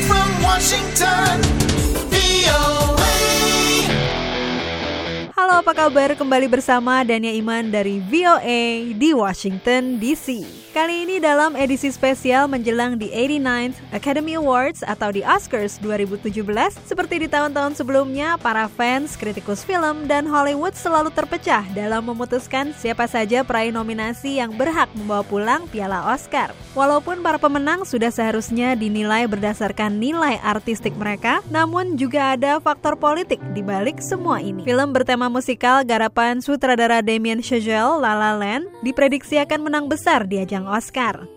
From Washington, apa kabar? Kembali bersama Dania Iman dari VOA di Washington DC Kali ini dalam edisi spesial menjelang di 89th Academy Awards atau di Oscars 2017 Seperti di tahun-tahun sebelumnya, para fans, kritikus film, dan Hollywood selalu terpecah dalam memutuskan siapa saja peraih nominasi yang berhak membawa pulang piala Oscar. Walaupun para pemenang sudah seharusnya dinilai berdasarkan nilai artistik mereka, namun juga ada faktor politik di balik semua ini. Film bertema musikal garapan sutradara Damien Chazelle, La La Land, diprediksi akan menang besar di ajang Oscar.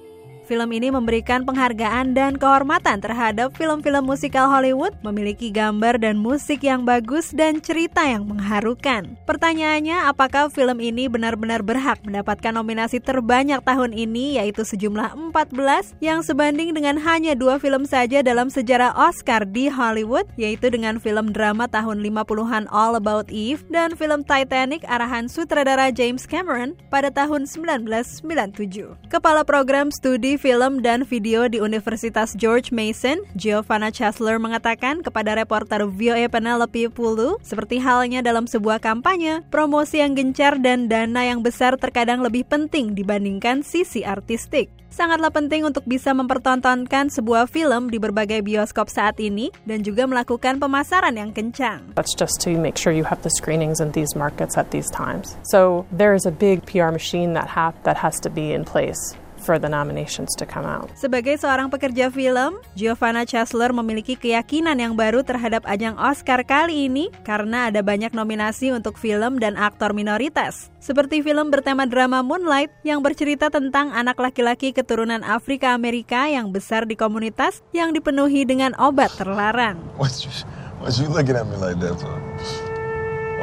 Film ini memberikan penghargaan dan kehormatan terhadap film-film musikal Hollywood, memiliki gambar dan musik yang bagus dan cerita yang mengharukan. Pertanyaannya, apakah film ini benar-benar berhak mendapatkan nominasi terbanyak tahun ini, yaitu sejumlah 14, yang sebanding dengan hanya dua film saja dalam sejarah Oscar di Hollywood, yaitu dengan film drama tahun 50-an All About Eve dan film Titanic arahan sutradara James Cameron pada tahun 1997. Kepala Program Studi Film dan Video di Universitas George Mason, Giovanna Chesler mengatakan kepada reporter VOA Penelope Pulu, seperti halnya dalam sebuah kampanye, promosi yang gencar dan dana yang besar terkadang lebih penting dibandingkan sisi artistik. Sangatlah penting untuk bisa mempertontonkan sebuah film di berbagai bioskop saat ini dan juga melakukan pemasaran yang kencang. That's just to make sure you have the screenings in these markets at these times. So there is a big PR machine that ha- that has to be in place for the nominations to come out. Sebagai seorang pekerja film, Giovanna Chesler memiliki keyakinan yang baru terhadap ajang Oscar kali ini karena ada banyak nominasi untuk film dan aktor minoritas. Seperti film bertema drama Moonlight yang bercerita tentang anak laki-laki keturunan Afrika Amerika yang besar di komunitas yang dipenuhi dengan obat terlarang. What you, what you looking at me like that for?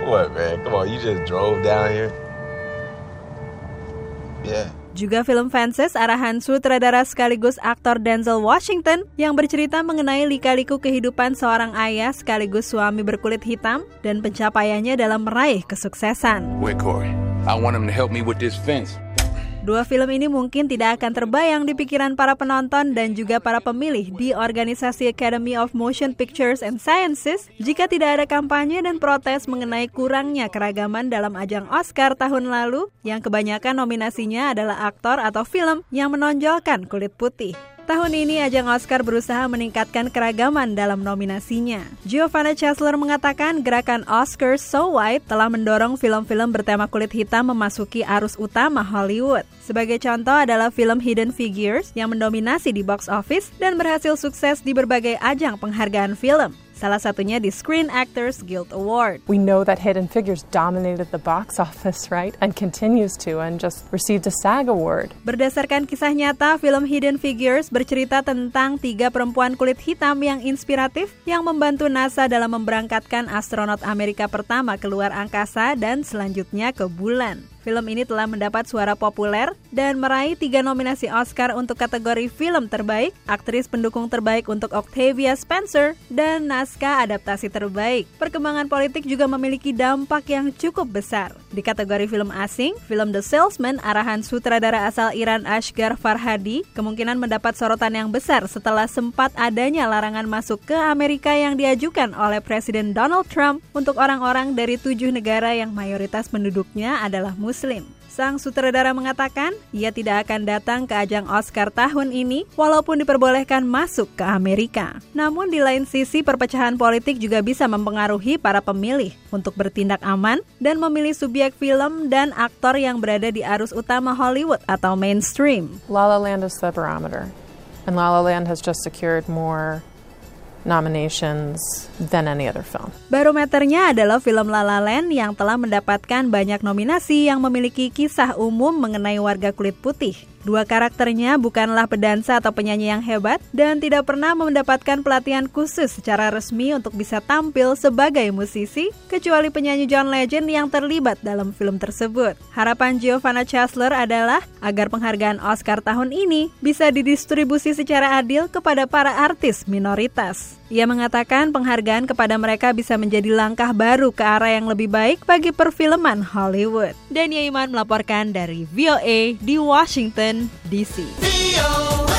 What, man? Come on, you just drove down here? Yeah. Juga film Fences arahan sutradara sekaligus aktor Denzel Washington yang bercerita mengenai lika-liku kehidupan seorang ayah sekaligus suami berkulit hitam dan pencapaiannya dalam meraih kesuksesan. Dua film ini mungkin tidak akan terbayang di pikiran para penonton dan juga para pemilih di organisasi Academy of Motion Pictures and Sciences jika tidak ada kampanye dan protes mengenai kurangnya keragaman dalam ajang Oscar tahun lalu yang kebanyakan nominasinya adalah aktor atau film yang menonjolkan kulit putih. Tahun ini ajang Oscar berusaha meningkatkan keragaman dalam nominasinya. Giovanna Chesler mengatakan gerakan Oscar So White telah mendorong film-film bertema kulit hitam memasuki arus utama Hollywood. Sebagai contoh adalah film Hidden Figures yang mendominasi di box office dan berhasil sukses di berbagai ajang penghargaan film. Salah satunya di Screen Actors Guild Award. We know that Hidden Figures dominated the box office, right? And continues to and just received a SAG award. Berdasarkan kisah nyata, film Hidden Figures bercerita tentang tiga perempuan kulit hitam yang inspiratif yang membantu NASA dalam memberangkatkan astronot Amerika pertama keluar angkasa dan selanjutnya ke bulan. Film ini telah mendapat suara populer dan meraih tiga nominasi Oscar untuk kategori film terbaik, aktris pendukung terbaik untuk Octavia Spencer, dan naskah adaptasi terbaik. Perkembangan politik juga memiliki dampak yang cukup besar. Di kategori film asing, film The Salesman arahan sutradara asal Iran Ashgar Farhadi kemungkinan mendapat sorotan yang besar setelah sempat adanya larangan masuk ke Amerika yang diajukan oleh Presiden Donald Trump untuk orang-orang dari tujuh negara yang mayoritas penduduknya adalah Muslim. Sang sutradara mengatakan ia tidak akan datang ke ajang Oscar tahun ini walaupun diperbolehkan masuk ke Amerika. Namun di lain sisi perpecahan politik juga bisa mempengaruhi para pemilih untuk bertindak aman dan memilih subjek film dan aktor yang berada di arus utama Hollywood atau mainstream. La La Land is the barometer. And La La Land has just secured more nominations than any other film. Barometernya adalah film La La Land yang telah mendapatkan banyak nominasi yang memiliki kisah umum mengenai warga kulit putih. Dua karakternya bukanlah pedansa atau penyanyi yang hebat dan tidak pernah mendapatkan pelatihan khusus secara resmi untuk bisa tampil sebagai musisi, kecuali penyanyi John Legend yang terlibat dalam film tersebut. Harapan Giovanna Chesler adalah agar penghargaan Oscar tahun ini bisa didistribusi secara adil kepada para artis minoritas. Ia mengatakan penghargaan kepada mereka bisa menjadi langkah baru ke arah yang lebih baik bagi perfilman Hollywood. Dan Iman melaporkan dari VOA di Washington, D.C. VOA.